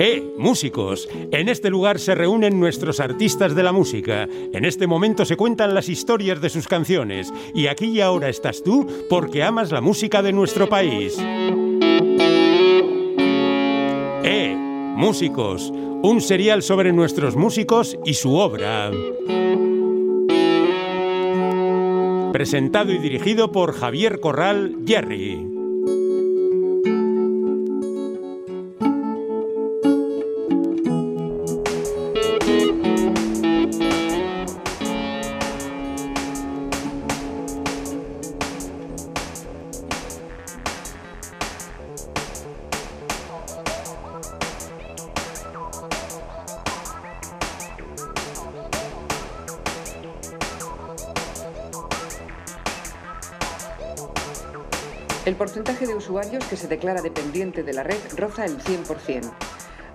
¡Eh, músicos! En este lugar se reúnen nuestros artistas de la música. En este momento se cuentan las historias de sus canciones. Y aquí y ahora estás tú porque amas la música de nuestro país. ¡Eh, músicos! Un serial sobre nuestros músicos y su obra. Presentado y dirigido por Javier Corral Jerry. Usuarios que se declara dependiente de la red roza el 100%.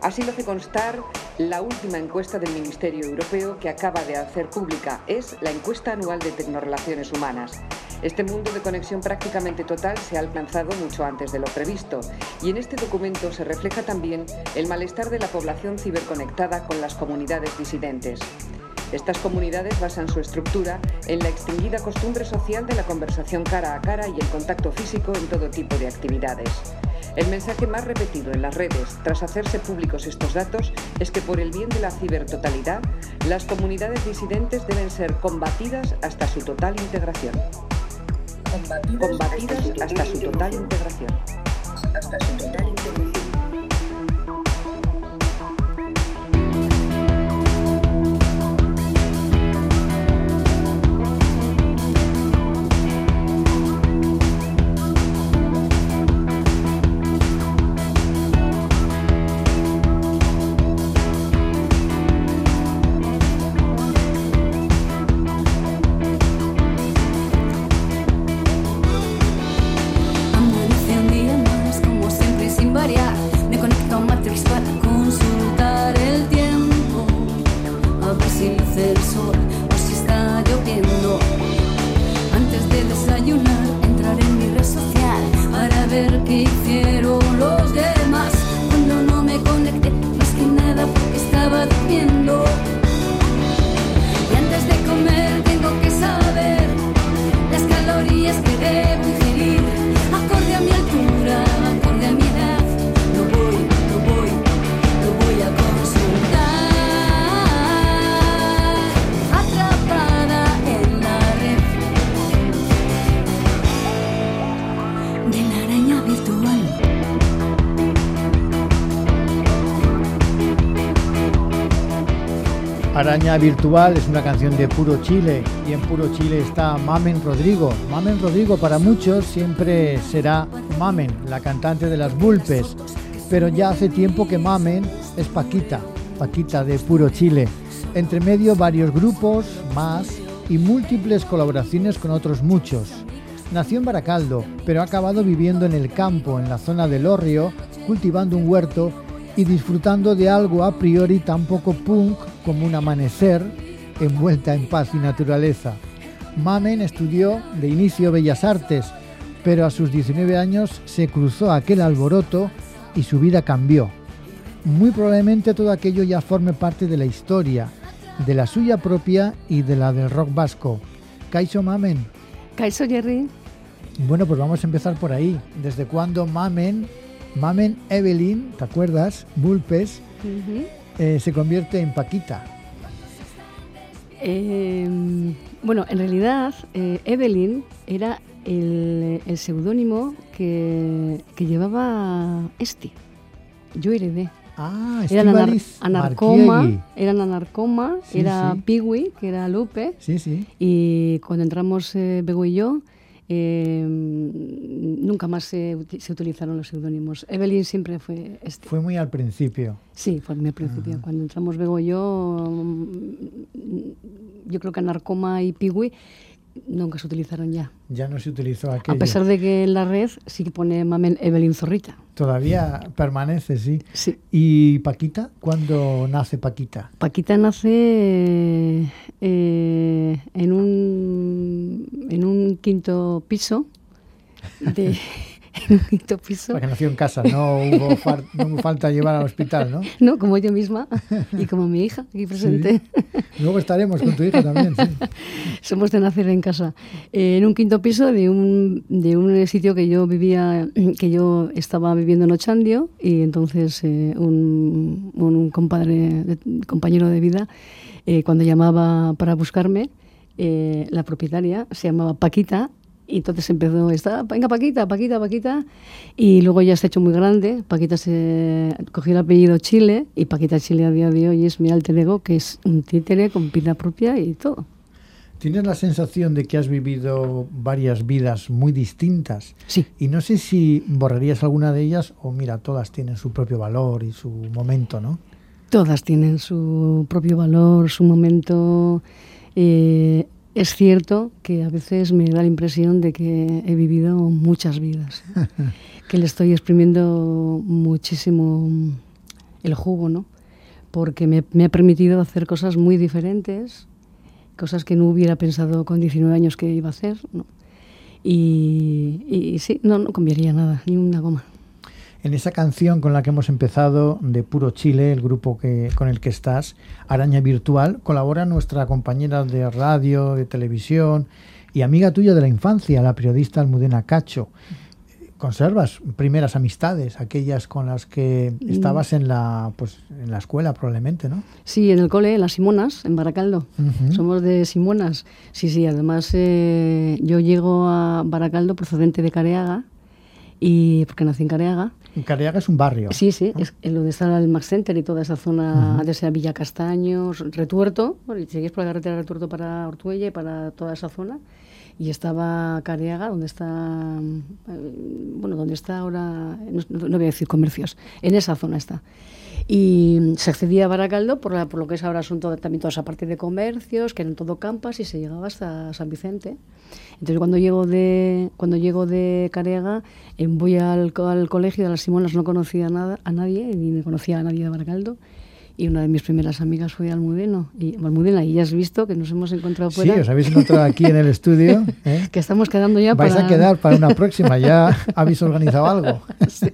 Así lo hace constar la última encuesta del Ministerio Europeo que acaba de hacer pública. Es la encuesta anual de tecnorelaciones humanas. Este mundo de conexión prácticamente total se ha alcanzado mucho antes de lo previsto y en este documento se refleja también el malestar de la población ciberconectada con las comunidades disidentes. Estas comunidades basan su estructura en la extinguida costumbre social de la conversación cara a cara y el contacto físico en todo tipo de actividades. El mensaje más repetido en las redes tras hacerse públicos estos datos es que por el bien de la cibertotalidad, las comunidades disidentes deben ser combatidas hasta su total integración. Combatidas, hasta, su total integración. Hasta su total Virtual es una canción de Puro Chile y en Puro Chile está Mamen Rodrigo. Mamen Rodrigo para muchos siempre será Mamen, la cantante de las Bulpes, pero ya hace tiempo que Mamen es Paquita, Paquita de Puro Chile. Entre medio varios grupos más y múltiples colaboraciones con otros muchos. Nació en Baracaldo, pero ha acabado viviendo en el campo, en la zona del Orrio, cultivando un huerto y disfrutando de algo a priori tan poco punk como un amanecer envuelta en paz y naturaleza. Mamen estudió de inicio Bellas Artes, pero a sus 19 años se cruzó aquel alboroto y su vida cambió. Muy probablemente todo aquello ya forme parte de la historia, de la suya propia y de la del rock vasco. Kaiso Mamen. Kaiso Jerry. Bueno, pues vamos a empezar por ahí. ¿Desde cuándo Mamen Mamen Evelyn, ¿te acuerdas? Bulpes, eh, se convierte en Paquita. Em, bueno, en realidad eh, Evelyn era el, seudónimo que, llevaba Esti. Yo heredé. Ah, era anarcoma, eran anarcoma, era Piwi, que era Lupe. Sí, sí. Y cuando entramos eh, Bego y yo, eh, nunca más se, utilizaron los seudónimos. Evelyn siempre fue este. Fue muy al principio. Sí, fue muy al principio. Cuando entramos Bego y yo, yo creo que Narcoma y Piwi nunca se utilizaron ya. Ya no se utilizó aquello. A pesar de que en la red sí que pone Mamen Evelyn Zorrita. Todavía permanece, sí. Sí. ¿Y Paquita? ¿Cuándo nace Paquita? Paquita nace eh, en, un, en un quinto piso de, en un quinto piso. Porque nació en casa, no hubo, no hubo falta llevar al hospital, ¿no? No, como yo misma y como mi hija aquí presente. Luego estaremos con tu hija también, sí. Somos de nacer en casa. Eh, en un quinto piso de un, de un sitio que yo vivía, que yo estaba viviendo en Ochandio y entonces eh, un, un compadre, compañero de vida, eh, cuando llamaba para buscarme, la propietaria se llamaba Paquita y entonces empezó, esta, venga Paquita, Paquita, Paquita, y luego ya se ha hecho muy grande, Paquita se cogió el apellido Chile, y Paquita Chile a día de hoy es mi alter ego, que es un títere con vida propia y todo. ¿Tienes la sensación de que has vivido varias vidas muy distintas? Sí. Y no sé si borrarías alguna de ellas o mira, todas tienen su propio valor y su momento, ¿no? Todas tienen su propio valor, su momento. Eh, es cierto que a veces me da la impresión de que he vivido muchas vidas, que le estoy exprimiendo muchísimo el jugo, ¿no? Porque me, ha permitido hacer cosas muy diferentes, cosas que no hubiera pensado con 19 años que iba a hacer, ¿no? Y, y sí, no, no cambiaría nada, ni una goma en esa canción con la que hemos empezado de Puro Chile, el grupo que, con el que estás, Araña Virtual, colabora nuestra compañera de radio, de televisión y amiga tuya de la infancia, la periodista Almudena Cacho. ¿Conservas primeras amistades, aquellas con las que estabas en la, pues, en la escuela probablemente, no? Sí, en el cole, en las Simonas, en Baracaldo. Somos de Simonas. Sí, sí, además eh, yo llego a Baracaldo procedente de Careaga, y porque nací en Careaga. Careaga es un barrio. Sí, sí, es en donde está el Max Center y toda esa zona, de esa Villa Castaños, Retuerto, seguís por la carretera Retuerto para Ortuella y para toda esa zona. Y estaba Careaga, donde está, eh, bueno, donde está ahora, no, voy a decir comercios, en esa zona está. Y se accedía a Baracaldo por, por lo que es ahora son también toda esa parte de comercios, que eran todo campas, y se llegaba hasta San Vicente. Entonces cuando llego de, cuando llego de Careaga, eh, voy al, al, colegio de las Simonas, no conocía nada, a nadie, ni me conocía a nadie de Baracaldo. Y una de mis primeras amigas fue Almudeno, y, Almudena, y ya has visto que nos hemos encontrado fuera. Sí, os habéis encontrado aquí en el estudio. ¿eh? que estamos quedando ya Vais a quedar para una próxima, ya habéis organizado algo. sí.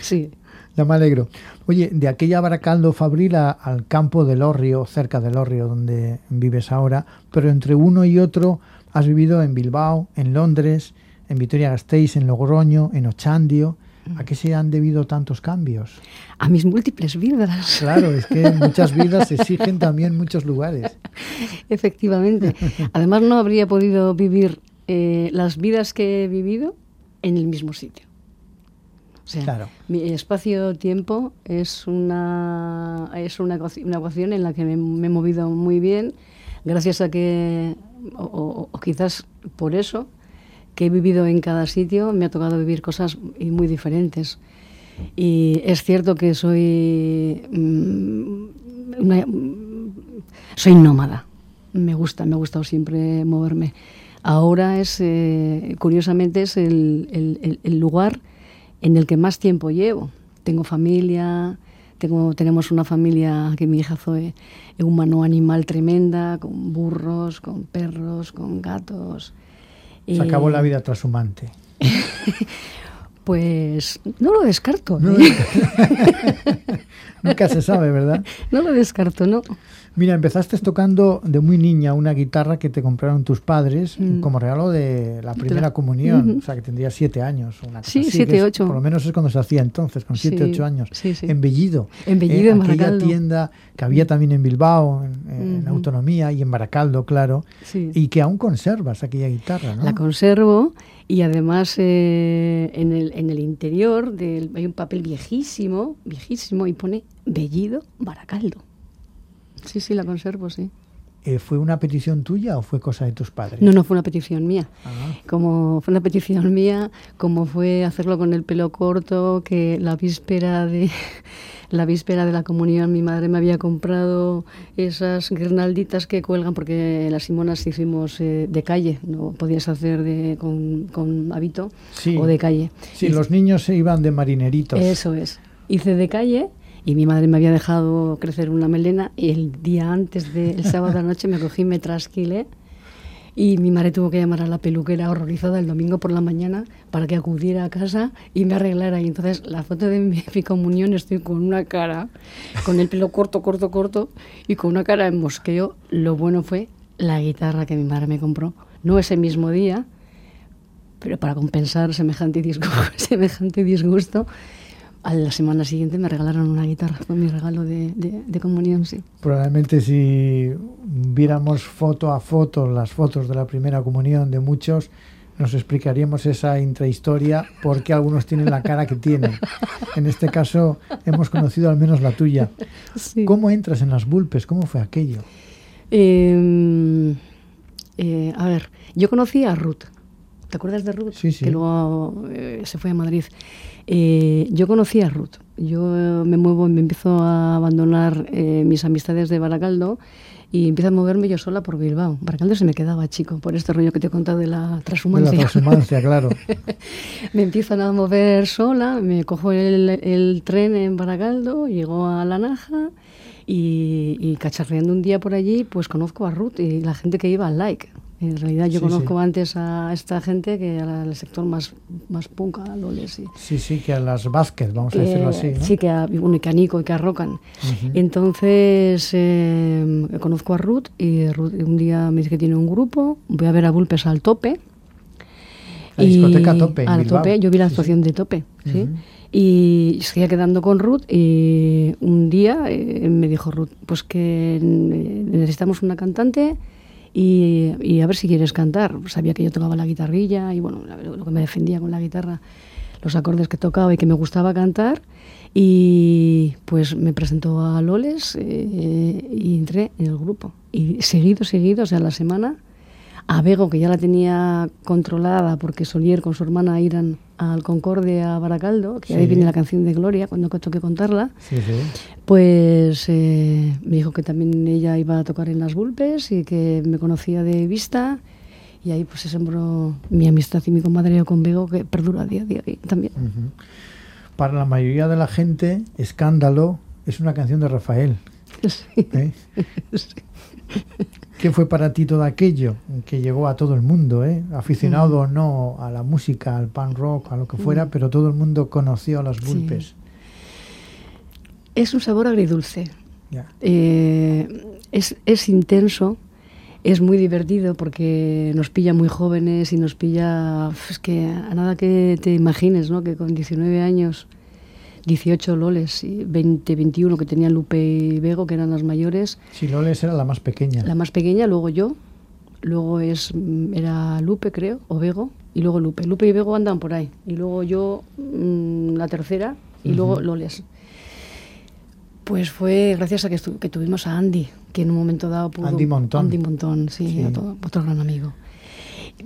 sí. Ya me alegro. Oye, de aquella Baracaldo Fabril al campo del Orrio, cerca del Orrio, donde vives ahora, pero entre uno y otro Has vivido en Bilbao, en Londres, en Vitoria-Gasteiz, en Logroño, en Ochandio. ¿A qué se han debido tantos cambios? A mis múltiples vidas. Claro, es que muchas vidas exigen también muchos lugares. Efectivamente. Además, no habría podido vivir eh, las vidas que he vivido en el mismo sitio. O sea, claro. mi espacio-tiempo es una, es una, ecuación en la que me, me he movido muy bien, gracias a que o, quizás por eso que he vivido en cada sitio me ha tocado vivir cosas muy diferentes. Y es cierto que soy mm, soy nómada. Me gusta, me ha gustado siempre moverme. Ahora es, eh, curiosamente, es el, el, lugar en el que más tiempo llevo. Tengo familia, tengo, tenemos una familia que mi hija Zoe es un mano animal tremenda, con burros, con perros, con gatos. Se acabó la vida transhumante. pues no lo descarto. ¿eh? Nunca se sabe, ¿verdad? No lo descarto, no. Mira, empezaste tocando de muy niña una guitarra que te compraron tus padres mm. como regalo de la primera comunión, o sea, que tendría siete años. Una sí, siete, ocho. Por lo menos es cuando se hacía entonces, con siete, ocho años. Sí, sí. En Bellido. En Bellido, en eh, Aquella tienda que había también en Bilbao, en, Autonomía y en Baracaldo, claro. Y que aún conservas aquella guitarra, ¿no? La conservo y además eh, en, el, en el interior del, hay un papel viejísimo, viejísimo, y pone Bellido Baracaldo. Sí, sí, la conservo, sí. Eh, ¿Fue una petición tuya o fue cosa de tus padres? No, no fue una petición mía. Ah. Como fue una petición mía, como fue hacerlo con el pelo corto, que la víspera de la víspera de la comunión mi madre me había comprado esas guirnalditas que cuelgan porque las simonas hicimos eh, de calle, no podías hacer de, con, con hábito o de calle. Sí, los niños se iban de marineritos. Eso es. Hice de calle y mi madre me había dejado crecer una melena y el día antes del sábado de la noche me cogí, me trasquilé Y mi madre tuvo que llamar a la peluquera horrorizada el domingo por la mañana para que acudiera a casa y me arreglara. Y entonces la foto de mi, comunión estoy con una cara, con el pelo corto, corto, corto y con una cara de mosqueo. Lo bueno fue la guitarra que mi madre me compró. No ese mismo día, pero para compensar semejante disgusto, semejante disgusto a la semana siguiente me regalaron una guitarra, fue mi regalo de, comunión, sí. Probablemente si viéramos foto a foto las fotos de la primera comunión de muchos, nos explicaríamos esa intrahistoria, por qué algunos tienen la cara que tienen. En este caso hemos conocido al menos la tuya. ¿Cómo entras en las Bulpes? ¿Cómo fue aquello? Em, eh, a ver, yo conocí a Ruth. ¿Te acuerdas de Ruth? Sí, sí. Que luego eh, se fue a Madrid. Eh, yo conocí a Ruth. Yo me muevo, me empiezo a abandonar eh, mis amistades de Baracaldo y empiezo a moverme yo sola por Bilbao. Baracaldo se me quedaba chico por este rollo que te he contado de la transhumancia. De la transhumancia, claro. me empiezan a mover sola, me cojo el, tren en Baracaldo, llego a La Naja y, y, cacharreando un día por allí, pues conozco a Ruth y la gente que iba al like. En realidad yo conozco antes a esta gente que al sector más, más punk, a Loles. Sí. sí, sí, que a las Vázquez, vamos a decirlo así. Sí, que a, bueno, que a Nico y que a Rocan. Entonces eh, conozco a Ruth y Ruth un día me dice que tiene un grupo, voy a ver a Bulpes al tope. La discoteca Tope. Al tope, yo vi la actuación de Tope, ¿sí? Y seguía quedando con Ruth y un día eh, me dijo Ruth, pues que necesitamos una cantante y, a ver si quieres cantar. Sabía que yo tocaba la guitarrilla y bueno, lo que me defendía con la guitarra, los acordes que tocaba y que me gustaba cantar. Y pues me presentó a Loles eh, y entré en el grupo. Y seguido, seguido, o sea, la semana a Bego, que ya la tenía controlada porque Solier con su hermana irán al Concorde a Baracaldo, que ahí viene la canción de Gloria, cuando toque contarla, pues eh, me dijo que también ella iba a tocar en las Bulpes y que me conocía de vista. Y ahí pues se sembró mi amistad y mi comadreo con Bego, que perdura día a día también. Para la mayoría de la gente, Escándalo es una canción de Rafael. ¿Eh? ¿Qué fue para ti todo aquello que llegó a todo el mundo, eh? aficionado o no a la música, al punk rock, a lo que fuera, pero todo el mundo conoció a las Bulpes? Es un sabor agridulce. Eh, es, es intenso, es muy divertido porque nos pilla muy jóvenes y nos pilla, es que a nada que te imagines, ¿no? que con 19 años 18 Loles y 20, 21 que tenían Lupe y Bego, que eran las mayores. Sí, Loles era la más pequeña. La más pequeña, luego yo, luego es mm, era Lupe, creo, o Bego, y luego Lupe. Lupe y Bego andan por ahí. Y luego yo, mm, la tercera, y luego Loles. Pues fue gracias a que, que, tuvimos a Andy, que en un momento dado pudo... Andy Montón. Andy Montón, sí, otro gran amigo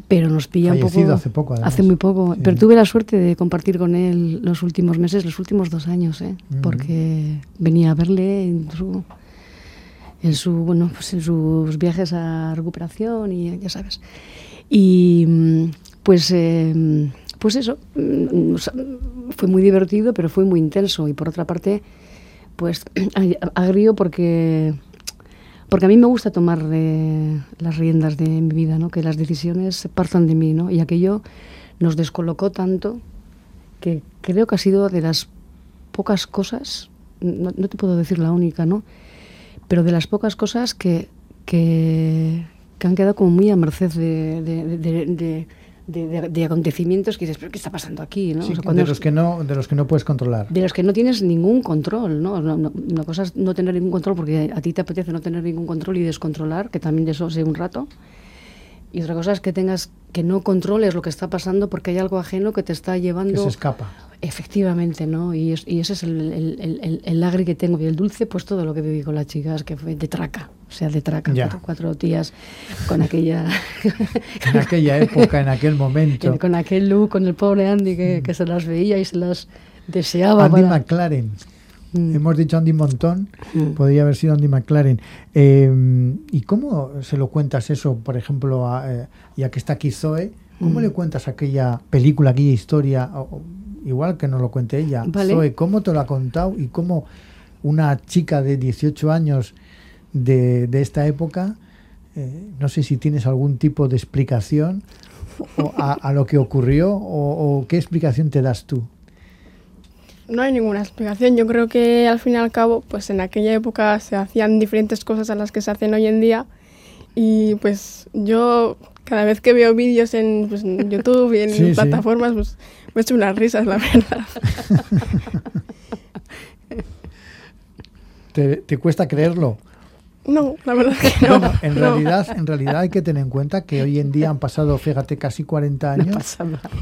pero nos pilla un poco hace poco hace muy poco. Pero tuve la suerte de compartir con él los últimos meses los últimos dos años ¿eh? porque venía a verle en su en su bueno pues en sus viajes a recuperación y ya sabes. Y pues eh, pues eso mm, fue muy divertido pero fue muy intenso. Y por otra parte pues agrio porque porque a mí me gusta tomar eh, las riendas de mi vida, ¿no? que las decisiones partan de mí, ¿no? y aquello nos descolocó tanto que creo que ha sido de las pocas cosas, no, te puedo decir la única, ¿no? pero de las pocas cosas que, que, han quedado como muy a merced de de, acontecimientos que dices, pero ¿qué está pasando aquí? ¿no? de, los que no, de los que no puedes controlar. De los que no tienes ningún control. ¿no? una cosa es no tener ningún control porque a ti te apetece no tener ningún control y descontrolar, que también de eso sé un rato. Y otra cosa es que tengas que no controles lo que está pasando porque hay algo ajeno que te está llevando. Que se escapa. Efectivamente, ¿no? Y, y ese es el, el, el, agri que tengo. Y el dulce, pues todo lo que viví con las chicas, que fue de traca. O sea, de traca. Cuatro, tías con aquella. en aquella época, en aquel momento. con aquel look, con el pobre Andy que, que se las veía y se las deseaba. Andy McLaren. Mm. Hemos dicho Andy Montón, mm. podría haber sido Andy McLaren. Eh, ¿Y cómo se lo cuentas eso, por ejemplo, a, eh, ya que está aquí Zoe? ¿Cómo mm. le cuentas aquella película, aquella historia? igual que nos lo cuente ella. Zoe, ¿cómo te lo ha contado y cómo una chica de 18 años de, de esta época Eh, no sé si tienes algún tipo de explicación a, lo que ocurrió o, qué explicación te das tú. No hay ninguna explicación. Yo creo que al fin y al cabo, pues en aquella época se hacían diferentes cosas a las que se hacen hoy en día. Y pues yo cada vez que veo vídeos en, pues, YouTube y en plataformas, pues me echo unas risas, la verdad. ¿Te, cuesta creerlo? No, la verdad que no. en, Realidad, en realidad hay que tener en cuenta que hoy en día han pasado, fíjate, casi 40 años,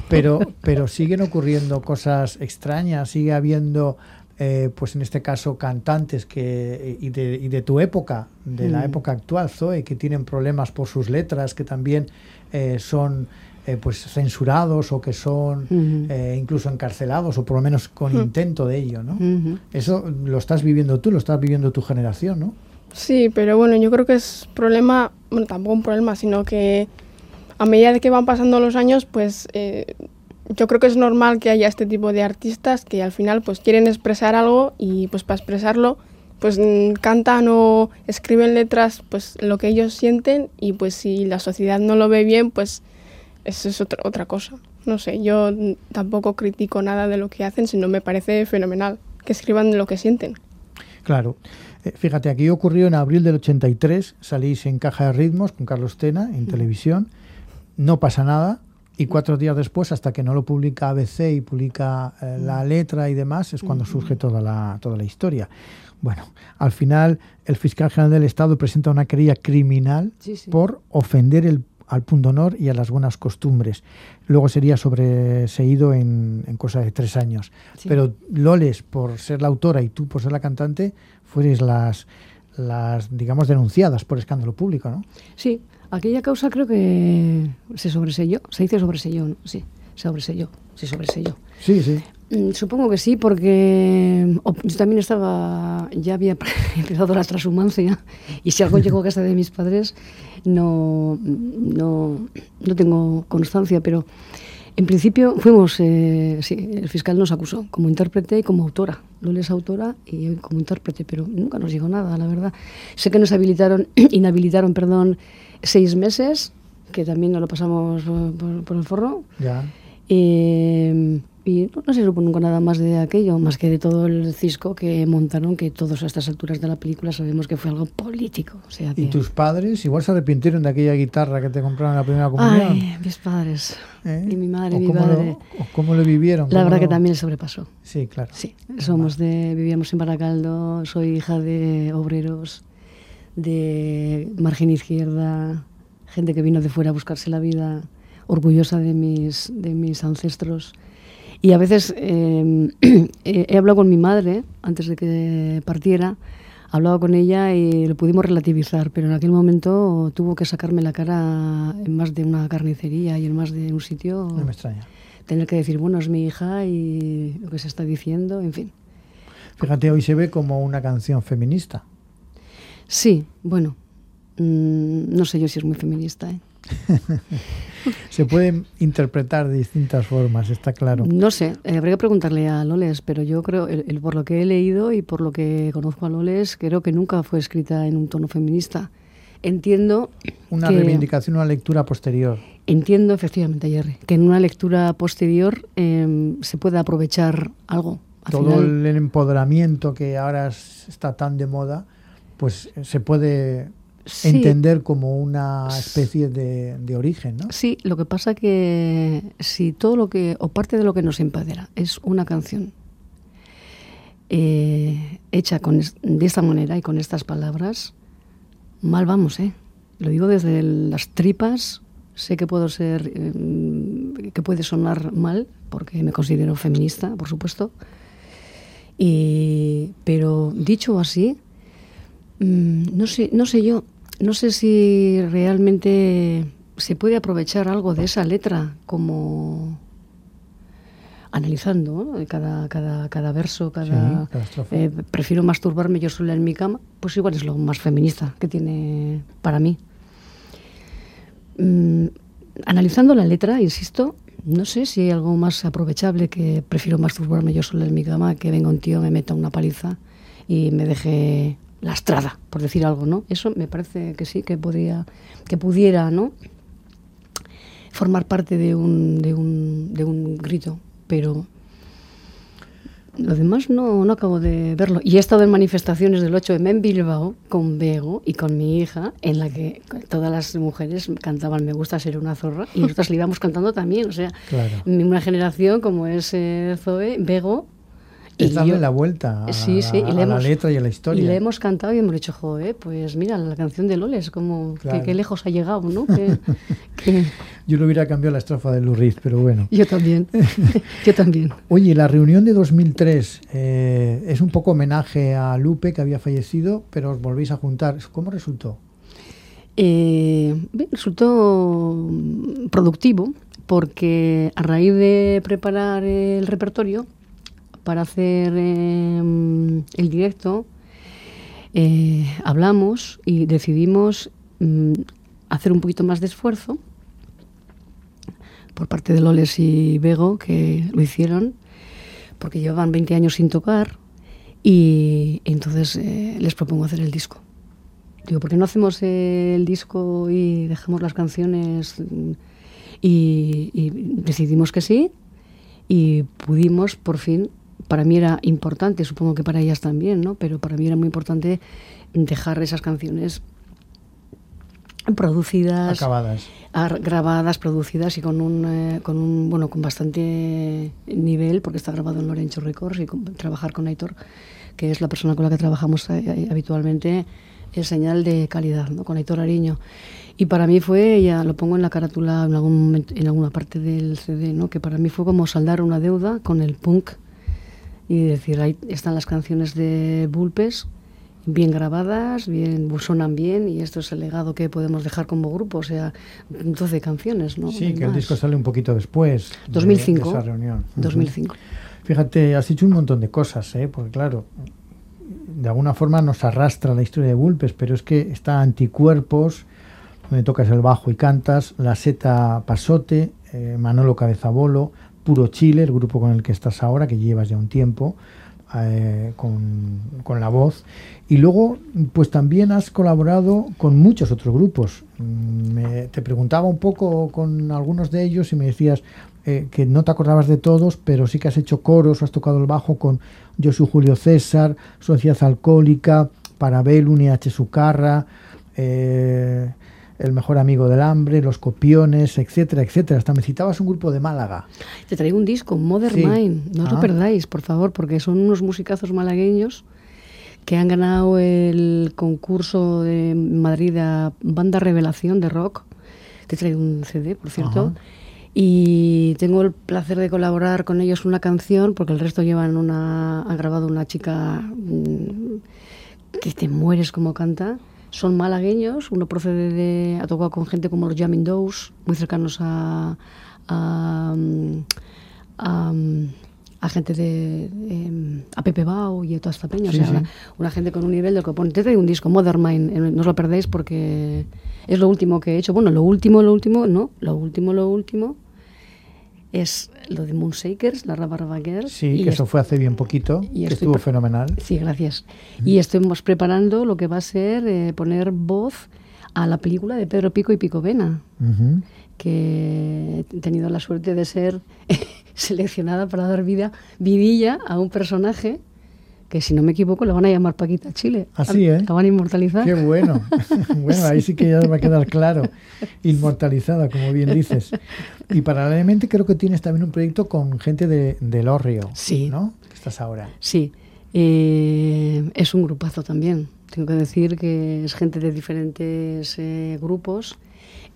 pero, pero siguen ocurriendo cosas extrañas, sigue habiendo, eh, pues en este caso, cantantes que y de, y de tu época, de la mm. época actual, Zoe, que tienen problemas por sus letras, que también eh, son eh, pues censurados o que son eh, incluso encarcelados o por lo menos con intento de ello, ¿no? Eso lo estás viviendo tú, lo estás viviendo tu generación, ¿no? Sí, pero bueno, yo creo que es problema, bueno, tampoco un problema, sino que a medida de que van pasando los años, pues eh, yo creo que es normal que haya este tipo de artistas que al final pues quieren expresar algo y pues para expresarlo pues cantan o escriben letras pues lo que ellos sienten y pues si la sociedad no lo ve bien pues eso es otra, otra cosa. No sé, yo tampoco critico nada de lo que hacen, sino me parece fenomenal que escriban lo que sienten. Claro. Eh, fíjate, aquí ocurrió en abril del 83, salís en Caja de Ritmos con Carlos Tena en televisión, no pasa nada, y cuatro días después, hasta que no lo publica ABC y publica eh, la letra y demás, es cuando surge toda la, toda la historia. Bueno, al final el fiscal general del Estado presenta una querella criminal por ofender el al punto honor y a las buenas costumbres. Luego sería sobreseído en, en cosa de tres años. Pero Loles, por ser la autora y tú por ser la cantante, fueres las, las, digamos, denunciadas por escándalo público, ¿no? Sí, aquella causa creo que se sobreseyó, se dice sobreseyó, ¿no? Sí, sobreseyó, se sobreseyó. Sí, sí. Mm, supongo que sí, porque yo también estaba, ya había empezado la transhumancia y si algo llegó a casa de mis padres no, no, no tengo constancia, pero en principio fuimos, eh, sí, el fiscal nos acusó como intérprete y como autora. Lola es autora y como intérprete, pero nunca nos llegó nada, la verdad. Sé que nos habilitaron, inhabilitaron, perdón, seis meses, que también nos lo pasamos por, por el forro. Ya. Eh, y no, se supo nunca nada más de aquello, más que de todo el cisco que montaron, que todos a estas alturas de la película sabemos que fue algo político. O sea, ¿Y tus padres igual se arrepintieron de aquella guitarra que te compraron en la primera comunión? Ay, mis padres. ¿Eh? Y mi madre, y mi padre. ¿Cómo lo vivieron? La verdad que también sobrepasó. Sí, claro. Sí, somos de, vivíamos en Baracaldo, soy hija de obreros, de margen izquierda, gente que vino de fuera a buscarse la vida, orgullosa de mis, de mis ancestros y a veces em, he hablado con mi madre antes de que partiera, hablaba con ella y lo pudimos relativizar, pero en aquel momento tuvo que sacarme la cara en más de una carnicería y en más de un sitio. No me extraña. Tener que decir, bueno, es mi hija y lo que se está diciendo, en fin. Fíjate, hoy se ve como una canción feminista. Sí, bueno, mm, no sé yo si es muy feminista. ¿eh? Se pueden interpretar de distintas formas, está claro. No sé, eh, habría que preguntarle a Loles, pero yo creo, el, por lo que he leído y por lo que conozco a Loles, creo que nunca fue escrita en un tono feminista. Entiendo. Una reivindicación, una lectura posterior. Entiendo, efectivamente, Jerry, que en una lectura posterior em, se puede aprovechar algo. Todo el empoderamiento que ahora está tan de moda, pues se puede entender como una especie de, origen, ¿no? Sí, lo que pasa que si todo lo que, o parte de lo que nos empodera es una canción eh, hecha con, de esta manera y con estas palabras, mal vamos, ¿eh? Lo digo desde las tripas, sé que puedo ser, eh, que puede sonar mal, porque me considero feminista, por supuesto, y, pero dicho así, mm, no sé, no sé yo, no sé si realmente se puede aprovechar algo de esa letra como analizando cada, cada, cada, verso, cada, eh, prefiero masturbarme yo sola en mi cama, pues igual es lo más feminista que tiene para mí. Mm, analizando la letra, insisto, no sé si hay algo más aprovechable que prefiero masturbarme yo sola en mi cama, que venga un tío, me meta una paliza y me deje lastrada, por decir algo, ¿no? Eso me parece que sí, que podría, que pudiera, ¿no? Formar parte de un, de un, de un grito, pero lo demás no, no acabo de verlo. Y he estado en manifestaciones del 8M en Bilbao con Bego y con mi hija, en la que todas las mujeres cantaban Me gusta ser una zorra y nosotras le íbamos cantando también. O sea, una generación como es eh, Zoe, Bego, es darle la vuelta a, la letra y a la historia. Y le hemos cantado y hemos dicho, joder, pues mira, la canción de Loles, como que, qué lejos ha llegado, ¿no? Yo le hubiera cambiado la estrofa de Luriz, pero bueno. Yo también, yo también. Oye, la reunión de 2003 eh, es un poco homenaje a Lupe, que había fallecido, pero os volvéis a juntar. ¿Cómo resultó? Eh, resultó productivo, porque a raíz de preparar el repertorio, para hacer em, el directo, eh, hablamos y decidimos mm, hacer un poquito más de esfuerzo por parte de Loles y Bego, que lo hicieron, porque llevaban 20 años sin tocar, y entonces eh, les propongo hacer el disco. Digo, ¿por qué no hacemos el disco y dejamos las canciones? y decidimos que sí, y pudimos por fin para mí era importante, supongo que para ellas también, ¿no? Pero para mí era muy importante dejar esas canciones producidas, acabadas, grabadas, producidas y con un, eh, con un bueno con bastante nivel porque está grabado en Lorenzo Records y trabajar con Aitor, que es la persona con la que trabajamos eh, eh, habitualmente, es señal de calidad, ¿no? Con Aitor Ariño. Y para mí fue, ya lo pongo en la carátula en, algún en alguna parte del CD, ¿no? que para mí fue como saldar una deuda con el punk y decir, ahí están las canciones de Bulpes, bien grabadas, bien sonan bien y esto es el legado que podemos dejar como grupo, o sea, 12 canciones, ¿no? Sí, que el disco sale un poquito después 2005, de, esa reunión. 2005. Fíjate, has dicho un montón de cosas, ¿eh? porque claro, de alguna forma nos arrastra la historia de Bulpes, pero es que está Anticuerpos, donde tocas el bajo y cantas, La Seta Pasote, eh, Manolo Cabezabolo, Puro Chile, el grupo con el que estás ahora, que llevas ya un tiempo, eh, con, la voz. Y luego, pues también has colaborado con muchos otros grupos. Mm, te preguntaba un poco con algunos de ellos y me decías eh, que no te acordabas de todos, pero sí que has hecho coros, has tocado el bajo con Josu Julio César, Sociedad Alcohólica, Parabel, UNH Sucarra, eh, el mejor amigo del hambre, Los Copiones, etcétera, etcétera. Hasta me citabas un grupo de Málaga. Te traigo un disco, Modern Mind. No os lo ah. perdáis, por favor, porque son unos musicazos malagueños que han ganado el concurso de Madrid a Banda Revelación de Rock. Te traigo un CD, por cierto. Y tengo el placer de colaborar con ellos una canción, porque el resto llevan una. Han grabado una chica mm, que te mueres como canta son malagueños, uno procede de, ha tocado con gente como los Jamming Dows, muy cercanos a, a, a, gente de, a Pepe Bau y a toda esta peña, o sea, una gente con un nivel de que pone, te un disco, Modern Mind, no os lo perdéis porque es lo último que he hecho, bueno, lo último, lo último, no, lo último, lo último, es lo de Moonshakers, la Raba. Sí, que eso fue hace bien poquito, y que estuvo fenomenal. Sí, gracias. Y estamos preparando lo que va a ser eh, poner voz a la película de Pedro Pico y Pico Vena, que he tenido la suerte de ser seleccionada para dar vida, vidilla a un personaje que si no me equivoco le van a llamar Paquita Chile. Así, ¿eh? La van a inmortalizar. Qué bueno. bueno, ahí sí que ya va a quedar claro. Inmortalizada, como bien dices. Y paralelamente creo que tienes también un proyecto con gente de, de Lorrio, sí. ¿no? Que estás ahora. Sí. Eh, es un grupazo también. Tengo que decir que es gente de diferentes eh, grupos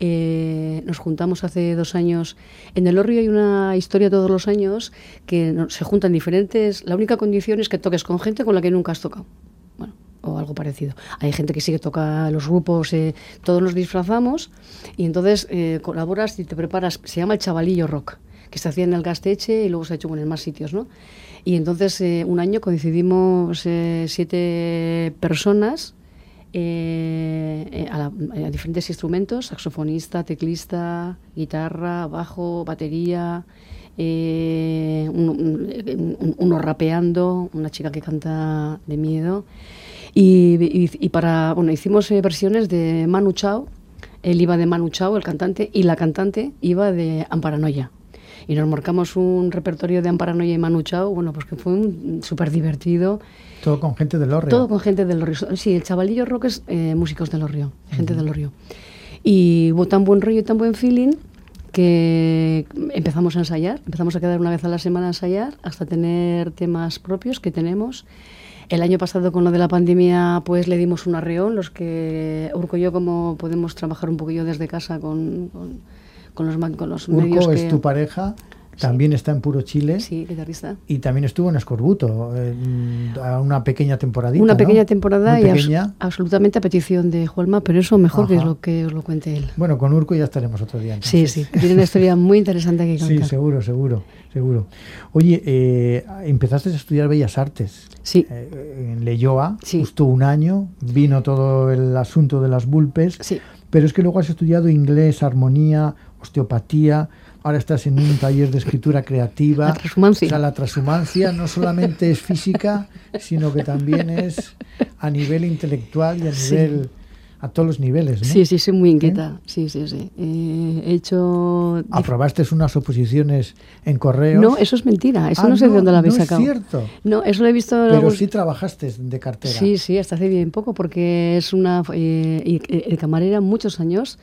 eh, nos juntamos hace dos años. En el Orrio hay una historia todos los años que se juntan diferentes. La única condición es que toques con gente con la que nunca has tocado. Bueno, o algo parecido. Hay gente que sí que toca los grupos, eh, todos nos disfrazamos y entonces eh, colaboras y te preparas. Se llama el Chavalillo Rock, que se hacía en el Gasteche y luego se ha hecho en más sitios, ¿no? Y entonces un año coincidimos siete personas eh, eh, a, diferentes instrumentos, saxofonista, teclista, guitarra, bajo, batería, eh, uno, rapeando, una chica que canta de miedo. Y, para, bueno, hicimos eh, versiones de Manu Chao, él iba de Manu Chao, el cantante, y la cantante iba de Amparanoia. Y nos marcamos un repertorio de Amparanoia y Manu Chao, bueno, pues que fue súper divertido. Todo con gente del Lorrio. Todo con gente del Lorrio. Sí, el chavalillo rock es eh, músicos del Lorrio, gente del Lorrio. Y hubo tan buen rollo y tan buen feeling que empezamos a ensayar, empezamos a quedar una vez a la semana a ensayar hasta tener temas propios que tenemos. El año pasado con lo de la pandemia pues le dimos un arreón, los que Urco y yo como podemos trabajar un poquillo desde casa con, con, los, con los Urco medios es tu pareja también está en Puro Chile. Sí, guitarrista. Y también estuvo en Escorbuto, a una pequeña temporadita. Una pequeña temporada y absolutamente a petición de Juelma, pero eso mejor que es lo que os lo cuente él. Bueno, con Urco ya estaremos otro día. Sí, sí, tiene una historia muy interesante que contar. Sí, seguro, seguro, seguro. Oye, eh, empezaste a estudiar Bellas Artes. Sí. Eh, en Leyoa, justo un año, vino todo el asunto de las bulpes. Sí. Pero es que luego has estudiado inglés, armonía, osteopatía ahora estás en un taller de escritura creativa. La transhumancia. O sea, la transhumancia no solamente es física, sino que también es a nivel intelectual y a nivel a todos los niveles. ¿no? Sí, sí, soy muy inquieta. Sí, sí, sí. Eh, he hecho. ¿Aprobaste unas oposiciones en correos? No, eso es mentira. Eso ah, no sé de dónde la habéis sacado. No es cierto. No, eso lo he visto. Pero sí trabajaste de cartera. Sí, sí, hasta hace bien poco, porque es una. Eh, de camarera muchos años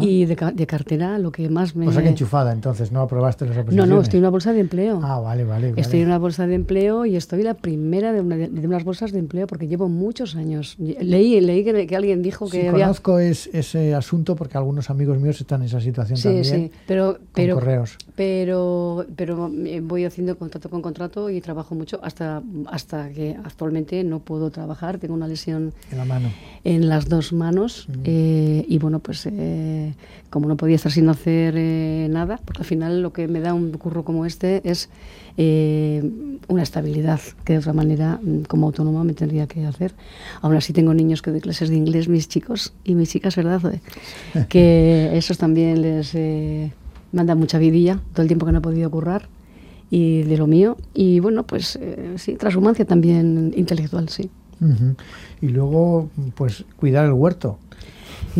y de, de, cartera lo que más me. O sea que enchufada, entonces, ¿no aprobaste las oposiciones? No, no, estoy en una bolsa de empleo. Ah, vale, vale. Estoy en una bolsa de empleo y estoy la primera de, una, de unas bolsas de empleo porque llevo muchos años. Leí, leí que, alguien dijo que. Sí, había... conozco ese asunto porque algunos amigos míos están en esa situación también. Sí, pero, pero, correos. Pero, pero voy haciendo contrato con contrato y trabajo mucho hasta, hasta que actualmente no puedo trabajar. Tengo una lesión en la mano. En las dos manos. Mm. Eh, y bueno, pues eh, como no podía estar sin hacer eh, nada, porque al final lo que me da un curro como este es una estabilidad que de otra manera como autónoma me tendría que hacer. Aún así tengo niños que doy clases de inglés, mis chicos y mis chicas ¿verdad? que esos también les eh, manda mucha vidilla todo el tiempo que no he podido currar y de lo mío. Y bueno, pues eh, sí, transhumancia también intelectual, sí. Y luego, pues cuidar el huerto.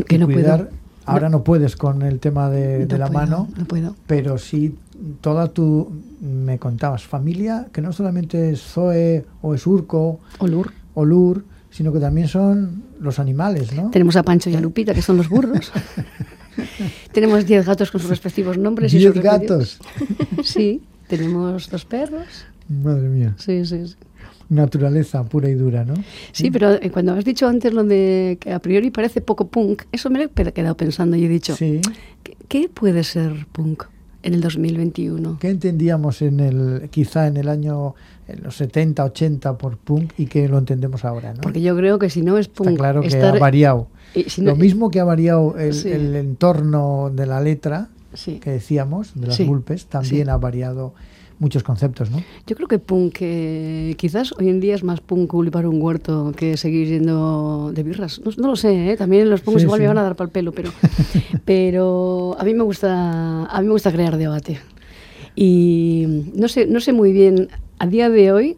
Que no cuidar, Ahora no. puedes con el tema de, la mano, no puedo. pero sí toda tu, me contabas, familia, que no solamente es Zoe o es Urco, o Lur, o Lur sino que también son los animales, ¿no? Tenemos a Pancho y a Lupita, que son los burros. tenemos diez gatos con sus respectivos nombres. ¿Diez gatos? sí, tenemos dos perros. Madre mía. Sí, sí, sí. Naturaleza pura y dura, ¿no? Sí, pero eh, cuando has dicho antes lo de que a priori parece poco punk, eso me he quedado pensando y he dicho, sí. ¿qué, puede ser punk? En el 2021. ¿Qué entendíamos en el, quizá en el año en los 70, 80 por punk y que lo entendemos ahora? ¿no? Porque yo creo que si no es punk... Está claro que ha variado. lo mismo que ha variado el, entorno de la letra, que decíamos, de las bulpes, también ha variado muchos conceptos, ¿no? Yo creo que punk, eh, quizás hoy en día es más punk para un huerto que seguir yendo de birras. No, lo sé, ¿eh? también los punks igual me van a dar para el pelo, pero, pero a mí me gusta, a mí me gusta crear debate. Y no sé, no sé muy bien a día de hoy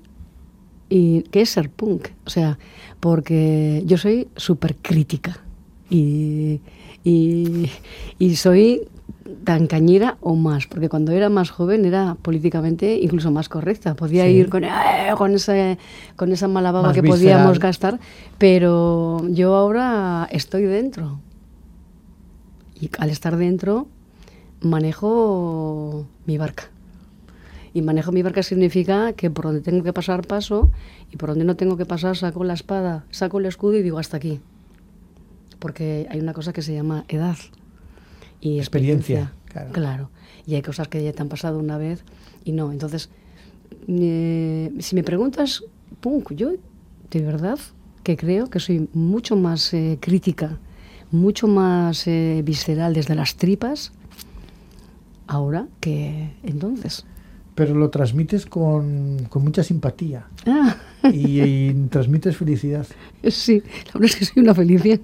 y qué es ser punk, o sea, porque yo soy súper crítica y, y, y soy tan cañera o más, porque cuando era más joven era políticamente incluso más correcta. Podía ir con, eh, con, ese, con esa mala baba que podíamos gastar, pero yo ahora estoy dentro. Y al estar dentro, manejo mi barca. Y manejo mi barca significa que por donde tengo que pasar paso y por donde no tengo que pasar saco la espada, saco el escudo y digo hasta aquí. Porque hay una cosa que se llama edad y experiencia. claro. Y hay cosas que ya te han pasado una vez y no. Entonces, eh, si me preguntas, punk, yo de verdad que creo que soy mucho más eh, crítica, mucho más eh, visceral desde las tripas ahora que entonces pero lo transmites con, con mucha simpatía ah. Y, transmites felicidad. Sí, la verdad es que soy una felicidad.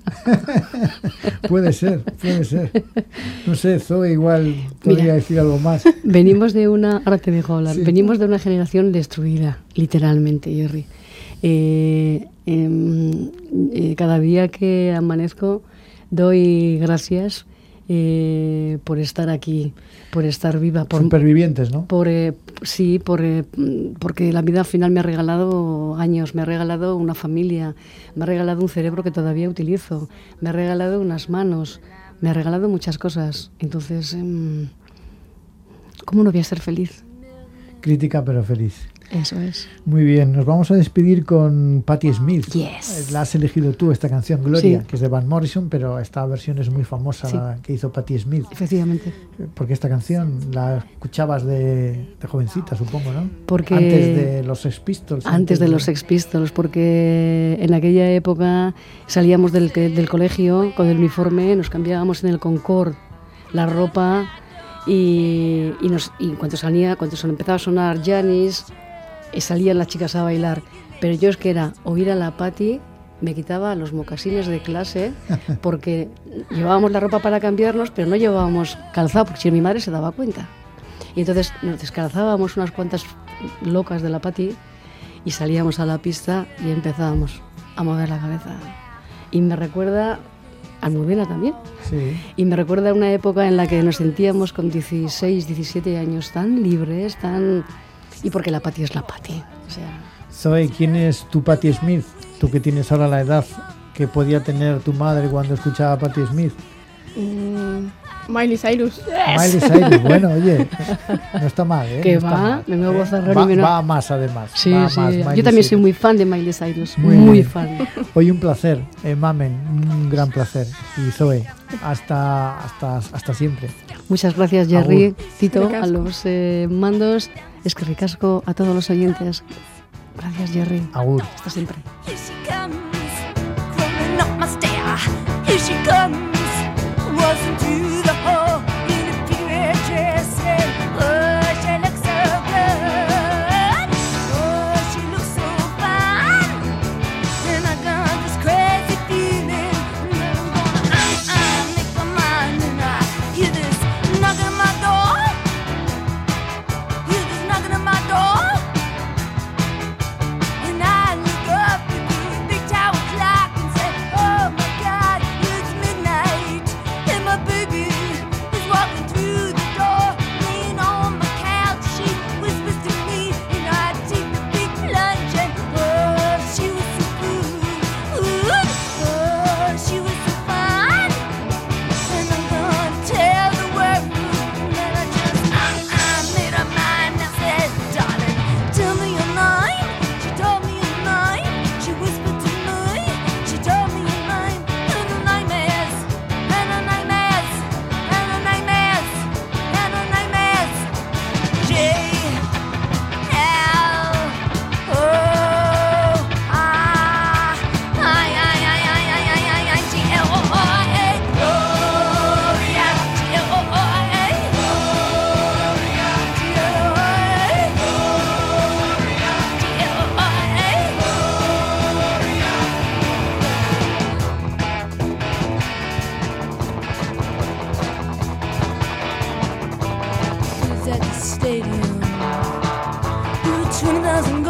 puede ser, puede ser. No sé, Zoe igual podría decir algo más. Venimos de una, ahora te dejo hablar, venimos de una generación destruida, literalmente, Jerry. Eh, em, que cada día que amanezco doy gracias eh, por estar aquí, por estar viva. Por, Supervivientes, ¿no? Por, eh, sí, por, eh, porque la vida al final me ha regalado años, me ha regalado una familia, me ha regalado un cerebro que todavía utilizo, me ha regalado unas manos, me ha regalado muchas cosas. Entonces, em, ¿cómo no voy a ser feliz? Crítica pero feliz. Eso es. Muy bien, nos vamos a despedir con Patti Smith. Yes. La has elegido tú, esta canción, Gloria, que es de Van Morrison, pero esta versión es muy famosa que hizo Patti Smith. Efectivamente. Porque esta canción la escuchabas de, jovencita, supongo, ¿no? Porque antes de los Sex Pistols. Antes, de, los Sex Pistols, porque en aquella época salíamos del, del colegio con el uniforme, nos cambiábamos en el Concord la ropa y, y, nos, y cuando salía, cuando empezaba a sonar Janis, y salían las chicas a bailar. Pero yo es que era oír a la Patti, me quitaba los mocasines de clase porque llevábamos la ropa para cambiarnos, pero no llevábamos calzado, porque si mi madre se daba cuenta. Y entonces nos descalzábamos unas cuantas locas de la Patti y salíamos a la pista y empezábamos a mover la cabeza. Y me recuerda Almudena también. Sí. Y me recuerda una época en la que nos sentíamos con 16, 17 años tan libres, tan y porque la Patti es la Patti. O sea... Zoe, ¿quién es tu Patti Smith? Tú que tienes ahora la edad que podía tener tu madre cuando escuchaba a Patti Smith. Mm, Miley Cyrus. Miley Cyrus, bueno, oye, no está mal, ¿eh? Que no va, me me voy a va, va más además. Sí, va sí. Más, Yo también soy muy fan de Miley Cyrus, muy, fan. Hoy un placer, eh, Mamen, un gran placer. Y Zoe, hasta, hasta, hasta siempre. Muchas gracias, Jerry, Tito, a los eh, mandos. Es que ricasco a todos los oyentes. Gracias, Jerry. Agur. Hasta siempre. between us